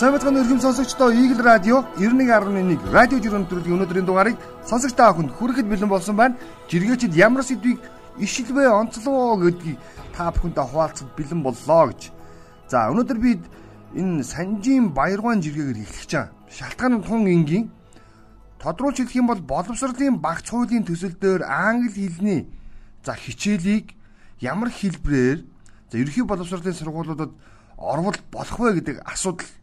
Сайн бацхан өргөм сонсогчдоо Eagle Radio 91.1 радио жирийн төрлийн өнөөдрийн дугаарыг сонсогч та бүхэнд хүрэхэд бэлэн болсон байна. Жиргээчд ямар сэдвийг ишилвэ онцлоо гэдгийг та бүхэнтэй хуваалцах бэлэн боллоо гэж. За өнөөдөр бид энэ Санжийн Баяргаан жиргээгээр эхлэх чам. Шалтгаан нь тун энгийн тодруулж хэлэх юм бол боловсролын багц хуулийн төсөл дээр англи хэлний за хичээлийг ямар хэлбрээр за ерөнхий боловсролын сургуулиудад орвол болох вэ гэдэг асуудал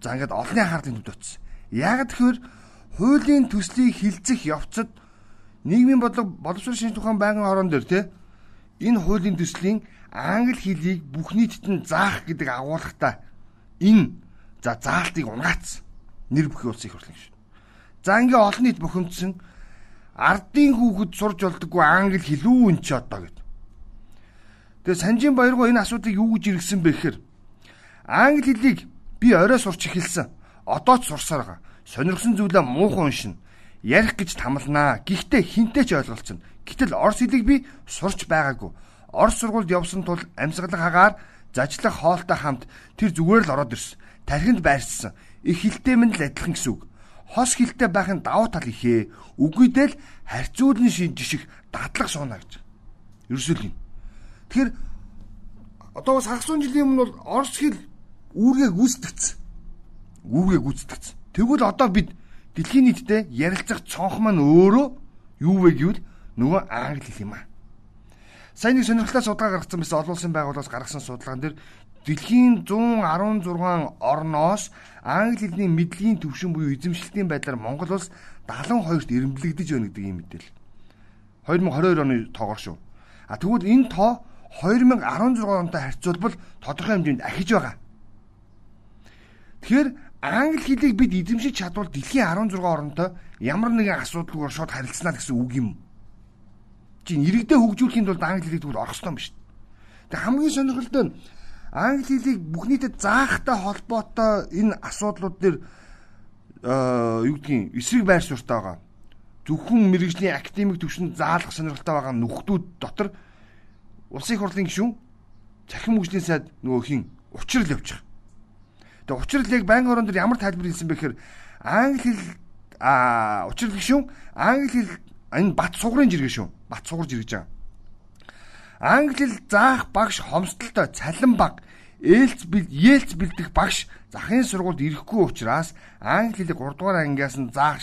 За ингээд олонний анхаарлын төвд очсон. Яг тэгэхээр хуулийн төслийг хилцэх явцад нийгмийн бодлого боловсрол шинж тухайн байнгын хорон дээр те энэ хуулийн төслийн англи хэлийг бүх нийтэд нь заах гэдэг агуулгатай энэ за заалтыг унгаац нэр бүхий улсын их хурлын гишүүн. За ингээ олон нийт бухимдсан ардын хүүхэд сурж болдоггүй англи хэл үү энэ ч одоо гэд. Тэгээ Санжийн Баяргоо энэ асуудыг юу гэж иргсэн бэ гэхээр англи хэлийг Би орой сурч эхэлсэн. Одоо ч сурсаар байгаа. Сонирхсан зүйлээ муухан уншина. Ярих гэж тамлнаа. Гэхдээ хинтээ ч ойлголцсон. Гэтэл орс хэлийг би сурч байгаагүй. Орс сургуульд явсан тул амьсгалах хагаар зажлах хоолтой хамт тэр зүгээр л ороод ирсэн. Тархинд байрцсан. Их хилтэй минь л адилхан гэсэн үг. Хос хилтэй байхын давуу тал ихээ. Үгүйдэл харьцуулын шин жишг дадлах сууна гэж. Ерөөсөө л юм. Тэгэхээр одоо бас хагас жилийн өмнө бол орс хэл үүргээ гүйцэтгэсэн. Үүргээ гүйцэтгэсэн. Тэгвэл одоо бид дэлхийн нийтэд ярилцах цонх маань өөрөө юу вэ гэвэл нөгөө англи хэл юм аа. Сайн нэг сонирхолтой судалгаа гаргасан байсан олон улсын байгууллагаас гаргасан судалгаан дээр дэлхийн 116 орноос англи хэлний мэдлэгийн төвшин буюу эзэмшилтийн байдлаар Монгол улс 72-т эренблэгдэж байна гэдэг ийм мэдээлэл. 2022 оны тоогоор шүү. А тэгвэл энэ тоо 2016 онтой харьцуулбал тодорхой хэмжээнд ахиж байгаа. Тэгэхээр англи хэлийг бид эзэмшиж чадвал дэлхийн 16 оронтой ямар нэгэн асуудалгүйгээр шууд харилцана гэсэн үг юм. Чи иргэдээ хөгжүүлэхийн тулд англи хэлийг тэгвэл орох ёстой юм биш. Тэг хамгийн сонирхолтой нь англи хэлийг бүх нийтэд заахтай холбоотой энэ асуудлууд дээр юу гэдгийг эсрэг байр суурьтай байгаа. Зөвхөн мэрэгжлийн академик төвшөнд заалгах сонирхолтой байгаа нөхдүүд дотор улсын хурлын гишүүн цахим хөгжлийн сайд нөгөө хин учрал явчих. Тэгээ учрал яг байнгын орон дээр ямар тайлбар хийсэн бэ гэхээр англи хэл а учрал гişүн англи хэл энэ бат сугрын жиргээ шүү. Бат сугар жиргэж байгаа. Англи хэл заах багш хомсдолтой цалин баг ээлц бил ээлц бэлдэх багш захын сургуульд ирэхгүй учраас англи хэлийг 3 дугаар ангиас нь заах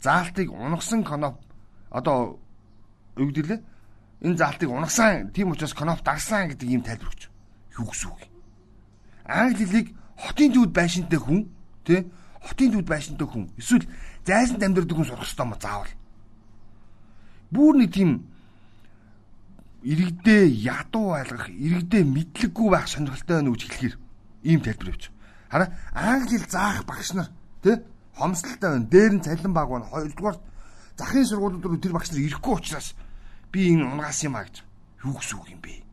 заалтыг унагсан коноп одоо юу гэдэлээ энэ заалтыг унагсан тийм учраас коноп дагсан гэдэг ийм тайлбар өгч. Юу гэсэн үг. Англи хэлийг хотын төвд байшинтай хүн тий хотын төвд байшинтай хүн эсвэл зайсанд амьдардаг хүн сурах хэрэгтэй юм заавал. Бүүр нэг тийм иргэдээ ядуу байлгах, иргэдээ мэдлэггүй байх сонирхолтой байна гэж хэлэхээр ийм тайлбар өгч. Хараа англи хэл заах багш нар тий хомсдолтой байна. Дээр нь цалин баг байна. Хоёрдугаар захын сургуулиуд руу тэр багш нар ирэхгүй учраас би энэ унгаас юм а гэж юу гэсэн үг юм бэ?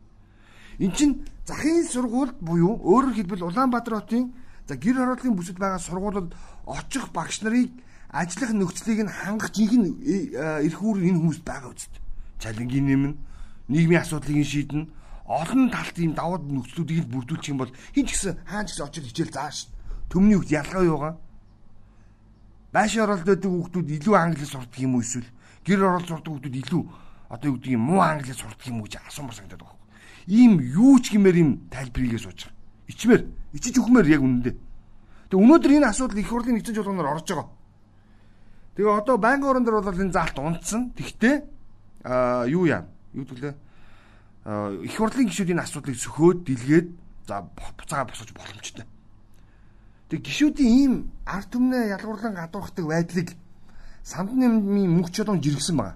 Эн чин захын сургуульд буюу өөрөөр хэлбэл Улаанбаатар хотын за гэр хорооллын бүсэд байгаа сургуулиуд очих багш нарыг ажиллах нөхцөлийг нь хангах жинхэнэ э, эрх үүрэг энэ хүмүүст байгаа үст. Чалингийн нэмнэ, нийгмийн асуудлыг шийднэ, олон талт ийм давуу нөхцлүүдийг л бүрдүүлчих юм бол хин ч гэсэн хаан ч гэсэн очиж хичээл зааш. Төмний хөлт ялгаа юугаа? Байшин оролт байдаг хүүхдүүд илүү англи сурдаг юм уу эсвэл гэр оролт сурдаг хүүхдүүд илүү одоо юу гэдэг юм муу англи сурдаг юм уу гэж асуумар санагдаад байна ийм юу ч гэмээр юм тайлбарыг сууж байгаа. Ичмээр, ичиж өгмөр яг үнэндээ. Тэгээ өнөөдөр энэ асуудал их хурлын нэгэн жолгоноор орж байгаа. Тэгээ одоо байнгын орон дээр бол энэ заалт унтсан. Тэгтээ аа юу яа? Юу гэвэл аа их хурлын гишүүд энэ асуудлыг сөхөөд дэлгээд за буцаага босгож боломжтой. Тэг гişүүдийн ийм ард түмнээ ялгуурлан гадуурхдаг байдлыг сандны мөнх чулуун жиргсэн байгаа.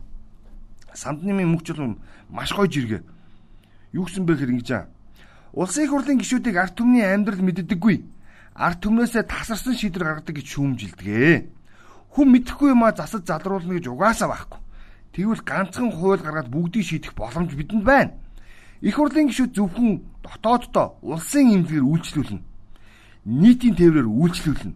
Сандны мөнх чулуун маш гоё жиргээ. Юу гэсэн бэ гэхээр ингэж аа. Улсын их хурлын гишүүдийг ард түмний амьдрал мэддэггүй. Ард түмнээсээ тасарсан шийдвэр гаргадаг гэж шүүмжилдэгэ. Хүн мэдэхгүй юмаа засаж залруулна гэж угаасаа байхгүй. Тэгвэл ганцхан хууль гаргаад бүгдийг шийдэх боломж бидэнд байна. Их хурлын гишүүд зөвхөн дотооддоо улсын эмнэлгээр үйлчлүүлнэ. Нийтийн тээврээр үйлчлүүлнэ.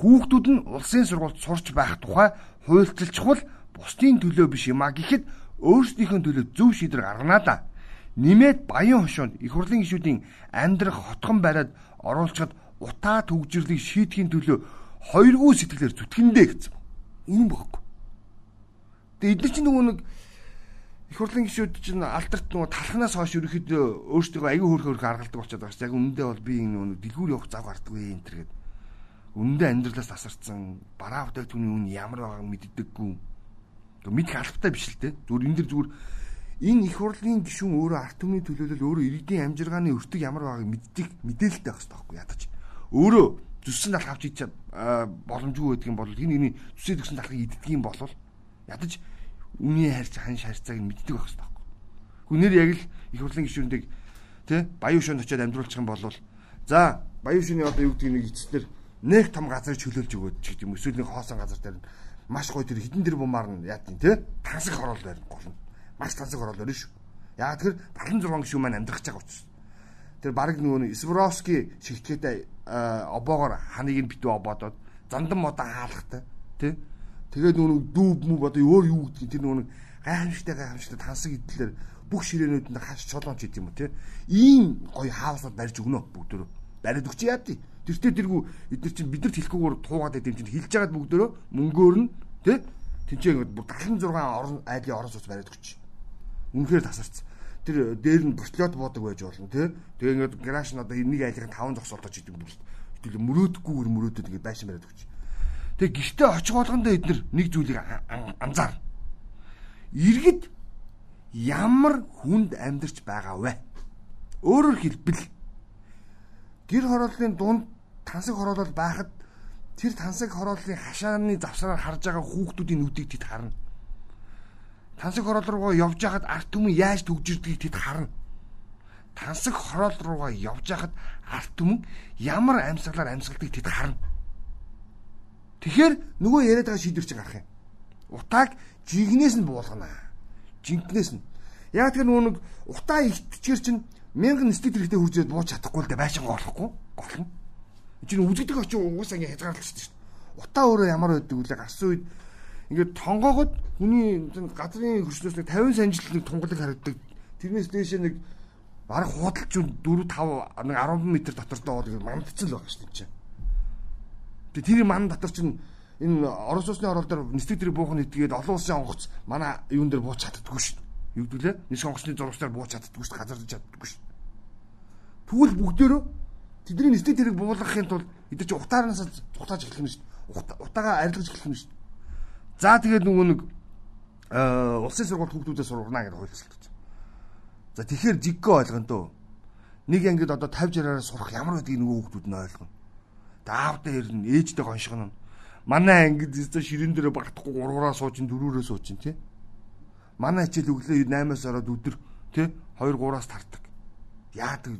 Хүүхдүүд нь улсын сургуульд сурч байх тухай хуульцалчвал бусдын төлөө биш юм а гэхэд өөрсдийнхөө төлөө зөв шийдвэр гаргана да нэмээд баян хошуунд их хурлын гишүүдийн амьдрах хотхон бариад оруулахад утаа төгжрлийг шийдэхийн төлөө хоёргүй сэтгэлээр зүтгэндээ гэсэн. Ийм баггүй. Тэгээ эдгээр чинь нөгөө нэг их хурлын гишүүд чинь алдарт нөгөө талхнаас хойш ерөөхдөө өөрсдөө аягүй хөөрхө хөөрхө аргалдаг болчиход байгаа чинь яг үнэндээ бол би нөгөө дэлгүүр явах зав гардаггүй энэ төр гэдэг. Үнэндээ амьдралаас тасарсан бараа бүтээгдэхүүний үн ямар байгааг мэддэггүй. Мэдэх албатай биш л дээ. Зүгээр энэ дэр зүгээр энэ их хурлын гишүүн өөрөө арт түмний төлөөлөл өөрөө иргэдийн амжиргааны өртөг ямар байгааг мэддэг мэдээлэлтэй байх хэрэгтэй байхгүй ядаж. Өөрөө зүссэн талх авч идэж боломжгүй байдаг юм бол хин нэгний зүсээ төгсөн талхыг иддэг юм бол ядаж үний харьц хань харьцааг мэддэг байх хэрэгтэй байхгүй. Хүнээр яг л их хурлын гишүүндийг тий баян шөнд очиод амьдруулчих юм бол за баян шөний одоо юу гэдэг нэг эцэслэр нэг том газар чөлөөлж өгөөд ч гэдэг юм эсвэл нэг хоосон газар дээр маш гоё тэр хідэн дэр бумаар нь яа тийм тий тансаг хороол байр гол нь маш тансаг хороол байна шүү. Яг тэр 76 гишүүн маань амьдрах гэж байгаа учраас. Тэр баг нөгөө Исбровский шигтгэдэ обоогоор ханыг нь битүү обоодод зандан модоо хаалгатай тий. Тэгээд нөгөө дүүб мүү одоо өөр юу гэдгийг тэр нөгөө гайхамшигтай гайхамшигтай тансаг идлэр бүх ширээнүүд нь хаш чолоонч гэдэг юм уу тий. Ийм гоё хаалсууд барьж өгнө бүгдөө. Бариад өгч яа тий. Тэртээ тэргүү эдгээр чинь бидэрт хэлэхгүйгээр туугаад байд юм чинь хэлж яагаад бүгдөө мөнгөөр нь тий. Тинчээ ингээд 76 орон айлын орон сууц бариад өгч. Үнэхээр тасарч. Тэр дээр нь бутлоод буудаг байж болно тий. Тэгээ ингээд гараж нь одоо нэг айлын 5 зогсоолтож идэв бүр. Тэгэл мөрөөдгүйгээр мөрөөдөд ингээд байшин бариад өгч. Тэгээ гихтээ очих болгондоо эднэр нэг зүйлийг анзаар. Иргэд ямар хүнд амьдарч байгаа вэ? Өөрөөр хэлбэл гэр хорооллын дунд тансаг хороолол байхад тэр тансаг хорооллын хашааны завсраар харж байгаа хүүхдүүдийн нүдийг тэд харна тансаг хороол руугаа явж хахад арт түмэн яаж төгжирдгийг тэд харна. Тансаг хороол руугаа явж хахад арт түмэн ямар амьсгалаар амьсгалдгийг тэд харна. Тэгэхээр нөгөө яриад байгаа шийдвэр чинь гарах юм. Утааг жигнээс нь буулгана. Жинкнээс нь. Яг тэр нөгөө нэг утаа ихтчээр чинь мянган нэстэг хэрэгтэй хуржээд бууж чадахгүй л дээ байшин гоолохгүй. Голно. Эцэг үзэгдэх очиж угаасаа ингэ хязгаарлалт шүү дээ. Утаа өөрөө ямар байдаг вэ? Гарсан үед ингээд тонгоогод хүний газрын хөрснөөс нэг 50 санжил нэг тунгалаг харагддаг. Тэрнээс дээшээ нэг бараг худалч 4 5 нэг 10 м дотор доо гэж мандцсан л байгаа шүү дээ. Тэгээ тэр манд дотор чинь энэ орос усны орол дээр нэстэг дээр буух нь итгээд олон улсын онгоц манай юун дээр бууч чаддаггүй шүү дээ. Юу гэдүүлээ? Нисэх онгоцны зурагчдаар бууч чаддаггүй шүү дээ. Газар чаддаггүй шүү дээ. Тэгвэл бүгдээрөө тэдний нэстэг тэрийг буулгахын тулд эдгээр чи утаараас цухтааж эхлэх нь шүү дээ. Утаагаа арилгаж эхлэх нь шүү. За тэгээд нөгөө нэг улсын сургууль хүүхдүүдээ сургана гэдэг хууль төсөлдөж. За тэгэхээр жиггээ ойлгоно дөө. Нэг ангид одоо 50 60-аар сурах ямар байдгийг нөгөө хүүхдүүд нь ойлгоно. Даавдаа ирнэ, ээжтэй гоншгоно. Манай ангид зөв ширэн дээр багтахгүй 3-аараа суучин 4-өрөө суучин тий. Манай хичээл өглөө 8-аас ороод өдөр тий 2 3-аас тардаг. Яадаг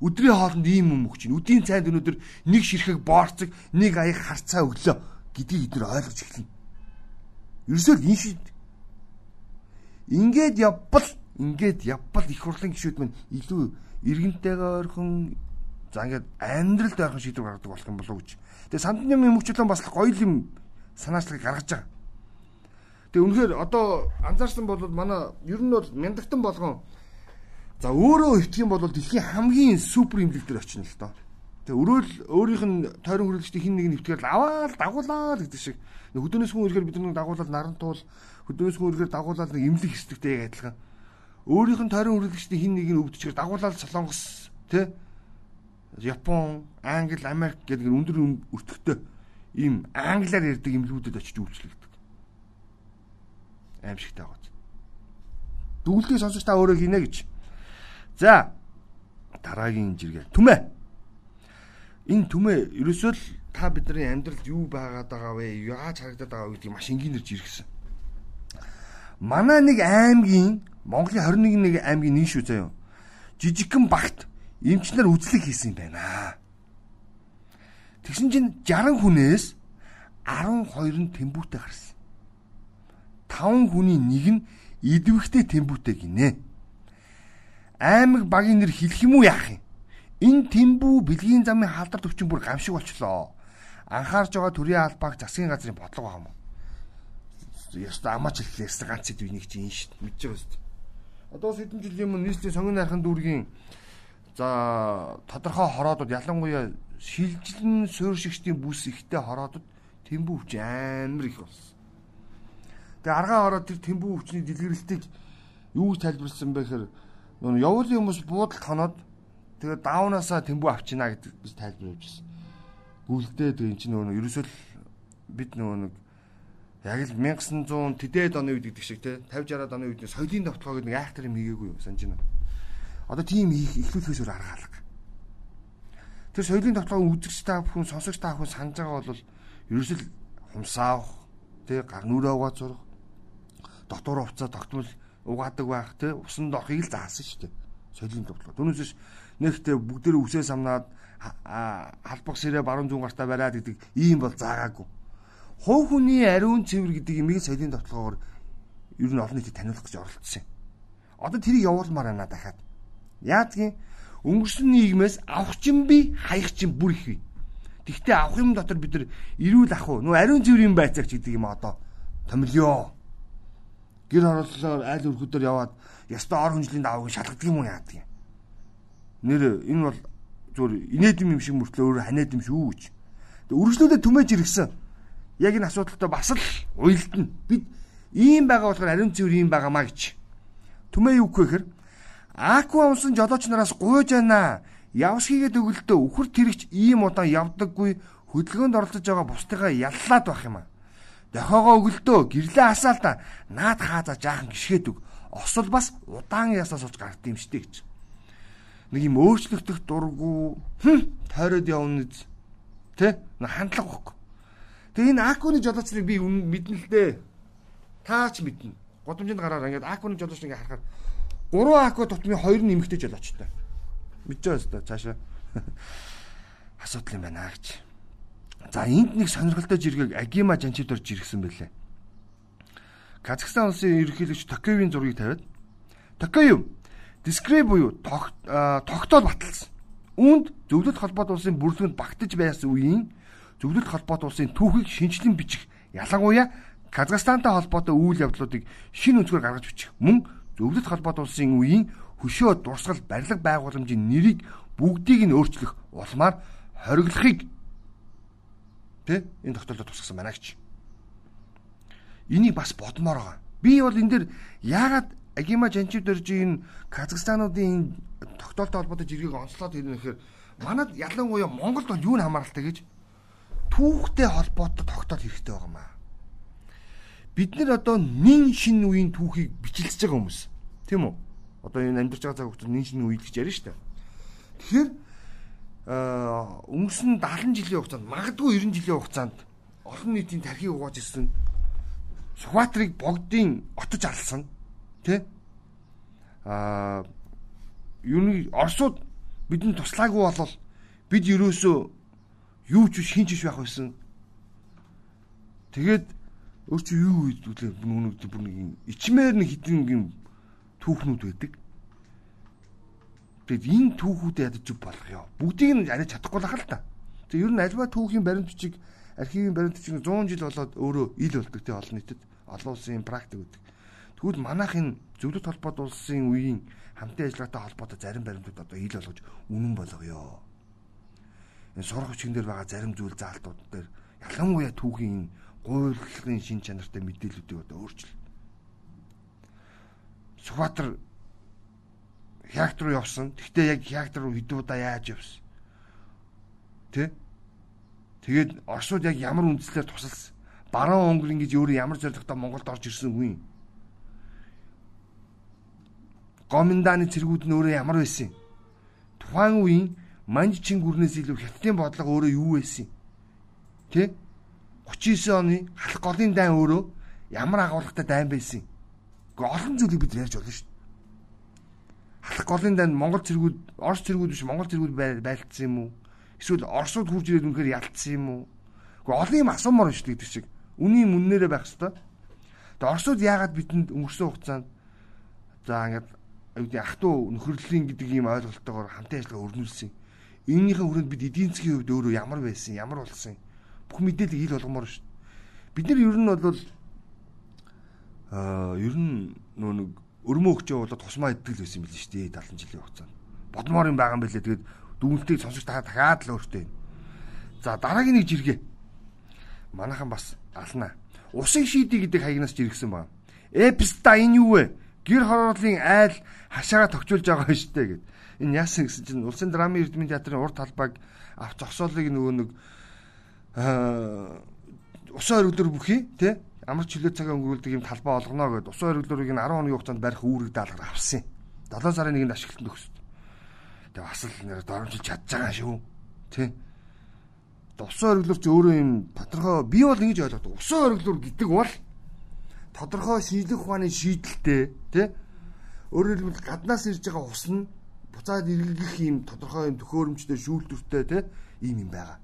өдрийн хоолнд ийм юм өгч чинь. Үдийн цайнд өнөөдөр нэг ширхэг боорцог, нэг аяг харцаа өглөө гэдгийг эдгээр ойлгож эхэлнэ. Ерөөсөө энэ шид. Ингээд явбал ингээд явбал их хурлын гишүүд мань илүү иргэнтэйгээ ойрхон за ингээд амьдралд ойрхон шийдвэр гаргадаг болох юм болов уу гэж. Тэгээ сандны юм мөчлөн бас гоё юм санаачлагыг гаргаж байгаа. Тэгээ үнэхээр одоо анзаарсан бол манай ер нь бол мяндагтан болгон за өөрөө итгэх юм бол дэлхийн хамгийн супер имлэг дээр очино л доо. Тэгээ өрөөл өөрийнх нь тойрон хүрээлжтэй хин нэг нэвтгээр аваад дагуулаад гэдэг шиг хөдөөнөөс хүн ирэхээр бид нэг дагуулаад наран туул хөдөөнөөс хүн ирэхээр дагуулаад нэг имлэг хэсэгтэй яг адилхан. Өөрийнх нь тойрон хүрээлжтэй хин нэг нь өвдөчихөр дагуулаад Солонгос тэ Япон, Англи, Америк гэдэг өндөр өртөгтэй ийм англиар ярьдаг имлгүүдэд очиж үйлчлэгдэг. Аимшигтай байгаа. Дүглийг сонсож та өөрөө хийнэ гэж. За дараагийн жиргээ. Түмэ энэ түмээ ерөөсөө л та бидний амьдралд юу байгаад байгаа вэ? Яаж харагдаад байгаа вэ гэдгийг маш энгийнэрж иргэсэн. Манай нэг аймгийн Монголын 21 аймгийн нэг шүү заяа. Жижигхэн багт эмчнэр үзлэг хийсэн юм байна. Тэгсэн чинь 60 хүнээс 12 нь тэмбүүтэй гарсан. 5 хүний нэг нь идвэхтэй тэмбүүтэй гинэ. Аймаг багийн нэр хэлэх юм уу яах юм? Энэ тэмбүү бэлгийн замын халдар төвчин бүр гамшиг болчлоо. Анхаарч байгаа төрийн албааг засгийн газрын бодлого байгаа юм. Яста амаач хэллээс ганц хэд үнийг чи энэ шít мэдж байгаа шүү дээ. Одоо хэдэн жилийн өмнө нийслэлийн сонгон найрхан дүүргийн за тодорхой хороодод ялангуяа шилжилэн суурьшигчдийн бүс ихтэй хороодод тэмбүү хүч амар их болсон. Тэгээ аргаа ороод тэр тэмбүү хүчний дэлгэрэлтийг юу тайлбарласан бэ гэхээр нөө явуулын хүмүүс буудалд хоноод тэгээ даунасаа тэмбүү авчина гэдэг biz тайлбар явуулж байсан. Гүйлдээ тэгээ эн чинь нөгөө ерөөсөө бид нөгөө нэг яг л 1900 тэдээд оны үед гэдэг шиг те 50 60 оны үед соёлын давталгаа гэдэг айхтар юм хийгээгүй юу санаж байна. Одоо тийм их ихлүүлэхээс өөр арга алга. Тэр соёлын давталгаа үзэгч та бүхэн сонсогч та бүхэн санаж байгаа бол ерөөсөл хумсаах те гар нүрээ угаад зурх дотор хувцас тогтмол угаадаг байх те усанд орохыг л заасан шүү дээ. Соёлын төвлөө. Түүнээс нэгтээ бүгдээ үсээ самнаад халбах сэрэ баруун зүүн гартаа бариад гэдэг ийм бол заагаагүй. Хов хүний ариун цэвэр гэдэг имийг соёлын товтлогоор ер нь олон нийтэд таниулах гэж оролцсон юм. Одоо тэрийг явуулмаар байна дахиад. Яадгийн өнгөрсөн нийгмээс авах чинь би хаях чинь бүр их бий. Тэгтээ авах юм дотор бид нар эрүүл ах уу нөө ариун цэврийн байцаагч гэдэг юм одоо томлё гэр хорооллоор айл өрхөдөр яваад ястаа ор хүнжлийн даваагийн шалгадаг юм уу юм. Нэр энэ бол зүгээр инээдэм юм шиг мөртлөө өөр ханаад юм шүү гэж. Тэг үргэлжлүүлээ түмэж иргсэн. Яг энэ асуудалтай бас л уйлдана. Бид ийм байгаа болохоор ариун цэвэр ийм байгаамаа гэж. Түмээ юу гэхээр Аку амсан жолооч нараас гуйж байна. Явш хийгээд өгөлтөө үхэр тэрэгч ийм удаан явдаггүй хөдөлгөөнд оролцож байгаа бусдыгаа яллаад байх юм аа. Дохоогоо өглдөө гэрлээ асаал та наад хаазаа жаахан гიშгээд өг. Осол бас удаан ясаас болж гард юм штэ гэж нэг юм өөрчлөгдөх дургу тойроод явна үз. Тэ? Хандлага байхгүй. Тэгээ энэ акуны жолоочныг би өмнө мэднэ л дээ. Таа ч мэднэ. Годомжинд гараар ингээд акуны жолооч ингээ харахаар 3 аку тутмын 2 нь эмхтэй жолоочтой. Мэдчихэж байна цаашаа. Асуудал юм байна гэж. За энд нэг сонирхолтой жиргэг Агима жанчид орж иргсэн байлээ. Казахстан улсын ерөнхийлөгч Токиевын зургийг тавиад Токиев дискреп буюу тогтоол баталсан. Үүнд зөвлөлт холбоот улсын бүрэлдэхүүнд багтаж байсан үеийн зөвлөлт холбоот улсын түүхийг шинчлэн бичих ялангуяа Казахстантай холбоотой үйл явдлуудыг шин өнцгөр гаргаж бичих мөн зөвлөлт холбоот улсын үеийн хөшөө дурсгал барилга байгууламжийн нэрийг бүгдийг нь өөрчлөх улмаар хориглохыг Тэ? Энэ тогтоолдод тусгасан байна гэж. Энийг бас бодмоор байгаа. Би бол энэ дэр яагаад Агима Жанчив дөржийн Казахстануудын тогтоолтой холбоотой жиргэг онцлоод ирнэ гэхээр манад ялангуяа Монголд бол юу н хамааралтай гэж түүхтэй холбоотой тогтоол хэрэгтэй байгаа маа. Бид нар одоо нин шин үеийн түүхийг бичлэж байгаа хүмүүс. Тийм үү? Одоо энэ амьдарч байгаа цаг хугацаанд нин шин үед гэж ярьж штэ. Тэгэхээр өнгөрсөн 70 жилийн хугацаанд магадгүй 90 жилийн хугацаанд олон нийтийн тархийг угааж ирсэн Сүхбаатарыг богдын отож алсан тий а юуны Оросууд бидэнд туслаагүй болол бид ерөөсөө юу ч шинж биш байх байсан тэгээд өөр чи юу үед үлээ нүг бүр нэг ичмээр нэг хитэн түүхнүүд байдаг Тэгэд энэ түүхүүдэд ядаж зүг болох ёо. Бүгдийг нь арай чадахгүй л хал та. Тэг ер нь альва түүхийн баримт бичиг архивын баримт бичиг 100 жил болоод өөрөө ил болдог те олон нийтэд олон улсын практик үүдэг. Тэгвэл манайх энэ зөвлөлт холбоод улсын үеийн хамтын ажиллагаатай холбоотой зарим баримтууд одоо ил болгож үнэн болгоё. Энэ сурах хүчин дээр байгаа зарим зүйл заалтууд дээр ялангуяа түүхийн гуйлгын шин чанартай мэдээллүүдийг одоо өөрчил. Сүхбаатар Хягт руу явсан. Гэхдээ яг хягт руу хэдэн удаа яаж явсан? Тэ? Тэгээд Оросууд яг ямар үндслээр тусалсан? Баруун өнгөр ингэж өөрөө ямар зорилготой Монголд орж ирсэн үгүй. Гоминдааны цэргүүд нь өөрөө ямар байсан? Тухайн үеийн Манжчин гүрнээс илүү хятадын бодлого өөрөө юу байсан? Тэ? 39 оны халах голын дайн өөрөө ямар агуулгатай дайн байсан? Гэхдээ олон зүйлийг бид ярьж болно шүү дээ халах голын данд Монгол цэргүүд Орос цэргүүд биш Монгол цэргүүд байлцсан юм уу? Эсвэл Оросууд хурж ирээд үнэхээр ялцсан юм уу? Гэхдээ олон юм асуумаар шүү дээ гэдэг шиг. Үнийн үннээрээ байх хэвээр. Тэгээ Оросууд яагаад бидэнд өнгөрсөн хугацаанд за ингээд аюулгүй ах トゥ нөхөрлөлийн гэдэг ийм ойлголтоогоор хамтын ажиллагаа өрнүүлсэн. Энийхэн хүрээнд бид эдийн засгийн хувьд өөрөө ямар байсан, ямар болсон бүх мэдээлэл ил болгомоор шүү. Бид нар ер нь бол аа ер нь нөө нэг өрмөө өгчөө болоод тусмаа иддэг л байсан юм шүү дээ 70 жилийн хугацаанд. Бодмоор юм байгаа юм билээ. Тэгээд дүгнэлтийг сонсож та дахиад л өөртөө. За дараагийн нэг жиргээ. Манайхан бас алнаа. Усын шийдий гэдэг хаягнаас жиргсэн байна. Эпста энэ юу вэ? Гэр хорооллын айл хашаага тогтжуулж байгаа юм шүү дээ гэд. Энэ яасан гэсэн чинь улсын драмын эрдмийн театрын урд талбайг авч зогсоолыг нөгөө нэг усан өргөлдөр бүхий тий амар чөлөө цагаа өнгөрүүлдэг юм талбай олгоно гэд усан өргөлдрийг нь 10 хоногийн хугацаанд барих үүрэг даалгаар авсан. 7 сарын нэгэнд ашиглалтанд өгсөн. Тэгээ бас л нэр доромжилж чадж байгаа шүү. Тий. Усан өргөлдөр ч өөрөө юм тодорхой би бол ингэж ойлгодог. Усан өргөлдөр гэдэг бол тодорхой шинжлэх ухааны шийдэлтэй тий. Өөрөөр хэлбэл гаднаас ирж байгаа ус нь буцаад эргэлгэх юм тодорхой юм төхөөрөмжтэй шүүлтүртэй тий ийм юм байгаа.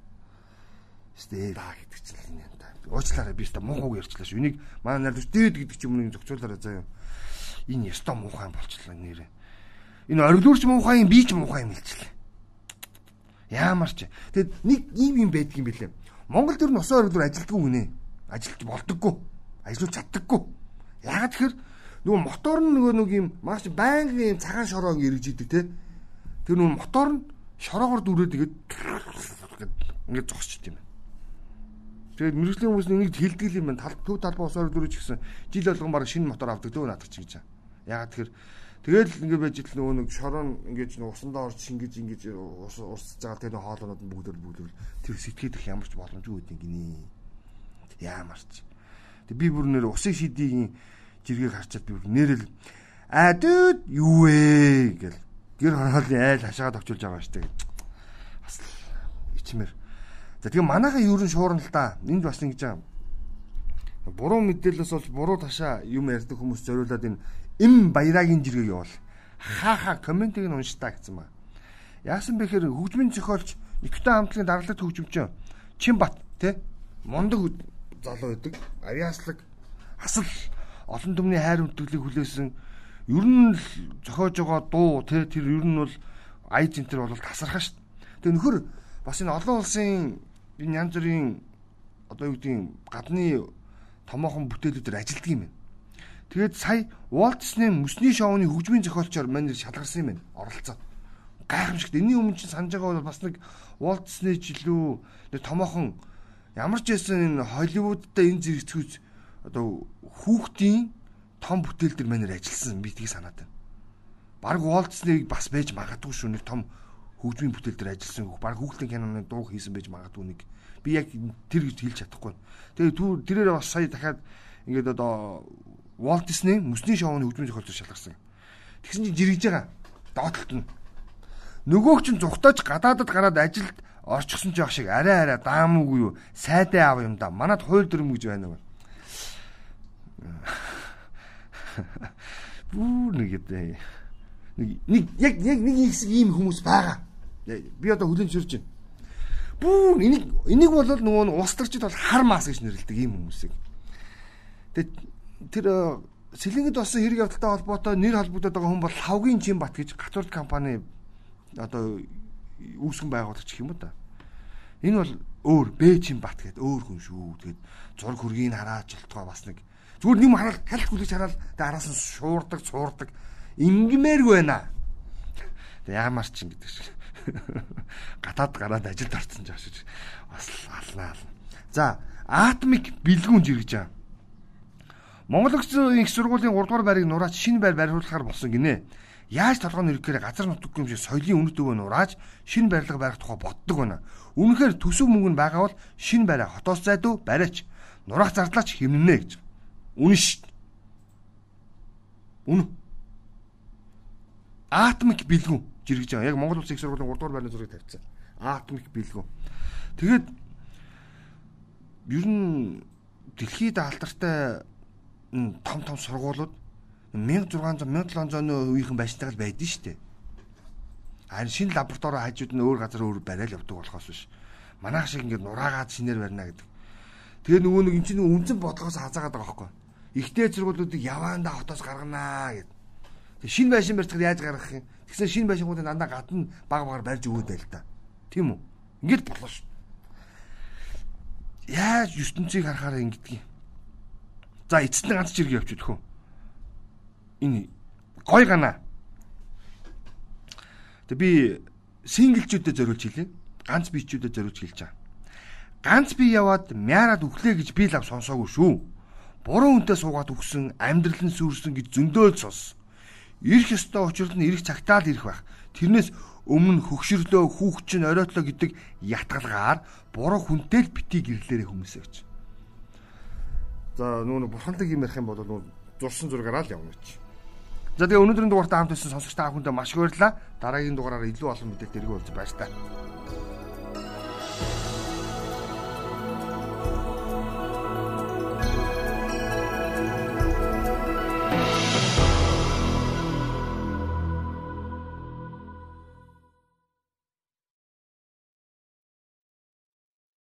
Стэ даа гэдэг чинь юм да. Уучлаарай би өстө муухайг ярьчлаа шүү. Энийг манай найрлагч дээд гэдэг ч юм уу зохицуулаарай заяа. Энэ өстө муухай болчихлоо нэрээ. Энэ ориглуурч муухай юм би ч муухай юм хэлчихлээ. Яамар ч. Тэгэд нэг ийм юм байдаг юм билээ. Монгол төр нь усан ориглуур ажилтгүй гинэ. Ажилт болдоггүй. Ажиллаж чаддаггүй. Яагаад тэгэхээр нөгөө мотор нь нөгөө нэг юм маш байнгын юм цагаан шороо ирж идэг те. Тэр нөгөө мотор нь шороогоор дүрээд тэгээд ингээд зогсчих юм байна. Тэгээд мэрэгжлийн хүмүүс нэг хилдэг юм байна. Тал төв талбай усаар дүрэж гисэн жил болгон баг шинэ мотор авдаг дөө наадах чи гэж. Яагаад тэгэхээр тэгэл ингээд байж ил нөгөө нэг шороо ингээд усандаа орж ингэж ингэж ус урсж байгаа тэр хоолоонууд бүгд бүгд тэр сэтгэхэд их ямарч боломжгүй үүдин гинэ. Яамарч. Тэг би бүр нэр усын шидийн жиргэг харчаад би бүр нэрэл адууд юу вэ гэл гэр хороолын айл хашаагаа тогтуулж байгаа штэ. Бас ичмэр. За тэгээ манайхаа ерөн шуурна л да. Энд бас ингэж байгаа. Буруу мэдээлэлээс болж буруу ташаа юм ярьдаг хүмүүс зориулаад энэ эм баярагийн жиргэг явуул. Хааха комментиг нь уншдаа гэсэн ба. Яасан бэ гэхээр хөгжмийн зохиолч Никита хамтлагийн даргалт хөгжимчин Чинбат тий мундаг залуу байдаг. Авиаслаг асал олон түмний хайр хүндэглийг хүлээсэн ер нь зохиож байгаа дуу тий тэр ер нь бол аяз энтер бол тасархаа шүү. Тэгээ нөхөр бас энэ олон улсын энэ янз бүрийн одоо юу гэдгийг гадны томоохон бүтээлүүдээр ажилддаг юм байна. Тэгээд сая Disney мөсний шоуны хөгжмийн зохиолчор манер шалгарсан юм байна. Оролцоо. Гайхамшигт. Энийн өмнө чинь санаж байгаа бол бас нэг Walt Disney ч илүү нэг томоохон Ямар ч байсан энэ Холливуудтай энэ зэрэгцгүүц одоо хүүхдийн том бүтээл дээр манер ажилласан би тийг санаад байна. Бараг Disney бас байж магадгүй шүү нэг том хөгжмийн бүтээл дээр ажилласан хөх бараг хүүхдийн киноны дуу хийсэн байж магадгүй нэг би яг тэр гэж хэлж чадахгүй. Тэгээ тэрээр бас сая дахиад ингээд одоо Disney мөсний шоуны хөгжмийн зохиолч шалгарсан. Тэгсэн чинь жиргэж байгаа. Доотлолт нь. Нөгөөг чинь зүхтаж гадаадад гараад ажилд орчихсон жоох шиг арай арай даамуугүй юу? Сайдаа аав юм да. Манад хууль дүрм гэж байна уу? Бүр нэг гэдэг нэг яг яг нэг хэсэг ийм хүмүүс байгаа. Би одоо хүлэн зөвшөөрч байна. Бүр энийг энийг бол нөгөө устарчд бол хар мас гэж нэрлэдэг ийм хүмүүсийг. Тэгээд тэр сэлэнгэд болсон хэрэг явдалтай холбоотой нэр холбогдоод байгаа хүн бол хавгийн чин бат гэж гацуурд компани одоо үүсгэн байгуулагч гэх юм уу да. Энэ бол өөр Бээжин бат гэдэг өөр хүн шүү. Тэгээд зург хөргийг хараад жолтгоо бас нэг зүгээр нэм хараад халт хүлээж хараад тэгээд араас нь шуурдаг, цуурдаг ингмээргүй байна. Тэг яамар чин гэдэг шиг. Гадаад гараад ажилд орсон жааш гэж бас алнаа. За, атомик бэлгүүн жиргэж байгаа. Монгол их сургуулийн 3 дугаар байрыг нураач шинэ байр бариулахаар болсон гинэ. Яаж толгойн ирэхээр газар нутаггүй юм шиг соёлын үнэт өвөө нурааж шинэ барилга барих тухай боддог байна. Үнэхээр төсөв мөнгө нь байгаа бол шинэ барай хотоос зайдуу бариач нураах зардлаач хэмнэнэ гэж. Үнэн шүү. Үнэн. Атомик бэлгүүн жиргэж байгаа. Яг Монгол Улсын их сургуулийн 3 дугаар байрны зургийг тавьчихсан. Атомик бэлгүүн. Тэгээд ер нь дэлхийд алдартай том том сургуулиуд 1600 1700-ны үеийнхэн байшинтай л байдсан шүү дээ. Харин шинэ лаборатори хажууд нь өөр газар өөр барайл явдаг болохоос биш. Манайх шиг ингээд нураагаад шинээр барина гэдэг. Тэгээ нөгөө нэг эн чинь үнцэн бодлогоос хазаагаад байгаа байхгүй. Ихтэй зургуулуудыг яваандаа хотоос гарганаа гэд. Тэг шинэ байшин барьцахад яаж гаргах юм? Тэгсэн шинэ байшингуудыг дандаа гадна баг багаар барьж өгөөд байл та. Тийм үү? Ингээд болоо шүү. Яаж ертөнцийг харахаараа ингэдэг юм. За эцэст нь ганц чирэг явчих хөө энэ гой гана. Тэг би синглчүүдэд зориулж хэлээ. Ганц бичүүдэд зориулж хэлж байгаа. ганц би яваад мяарад өглөө гэж би лав сонсоогүй шүү. Буруу үнтэй суугаад өгсөн, амьдрал нь сүрсэн гэж зөндөөл сонс. Ирэх ёстой учрал нь ирэх цагтаа л ирэх байх. Тэрнээс өмнө хөгшөрлөө, хүүхчин оройтлоо гэдэг ятгалгаар буруу хүнтэй л битгий гэрлээрээ хүмүүсээ гэж. За нүүн бурхандаг юм ярих юм бол нүүн зурсан зургаараа л явна гэж. За тэгээ өнөөдрийн дугаартаа хамт байсан сонсогч та бүхэндээ маш их баярлалаа. Дараагийн дугаараар илүү олон мэдээлэл дэргүү болж баяр таа.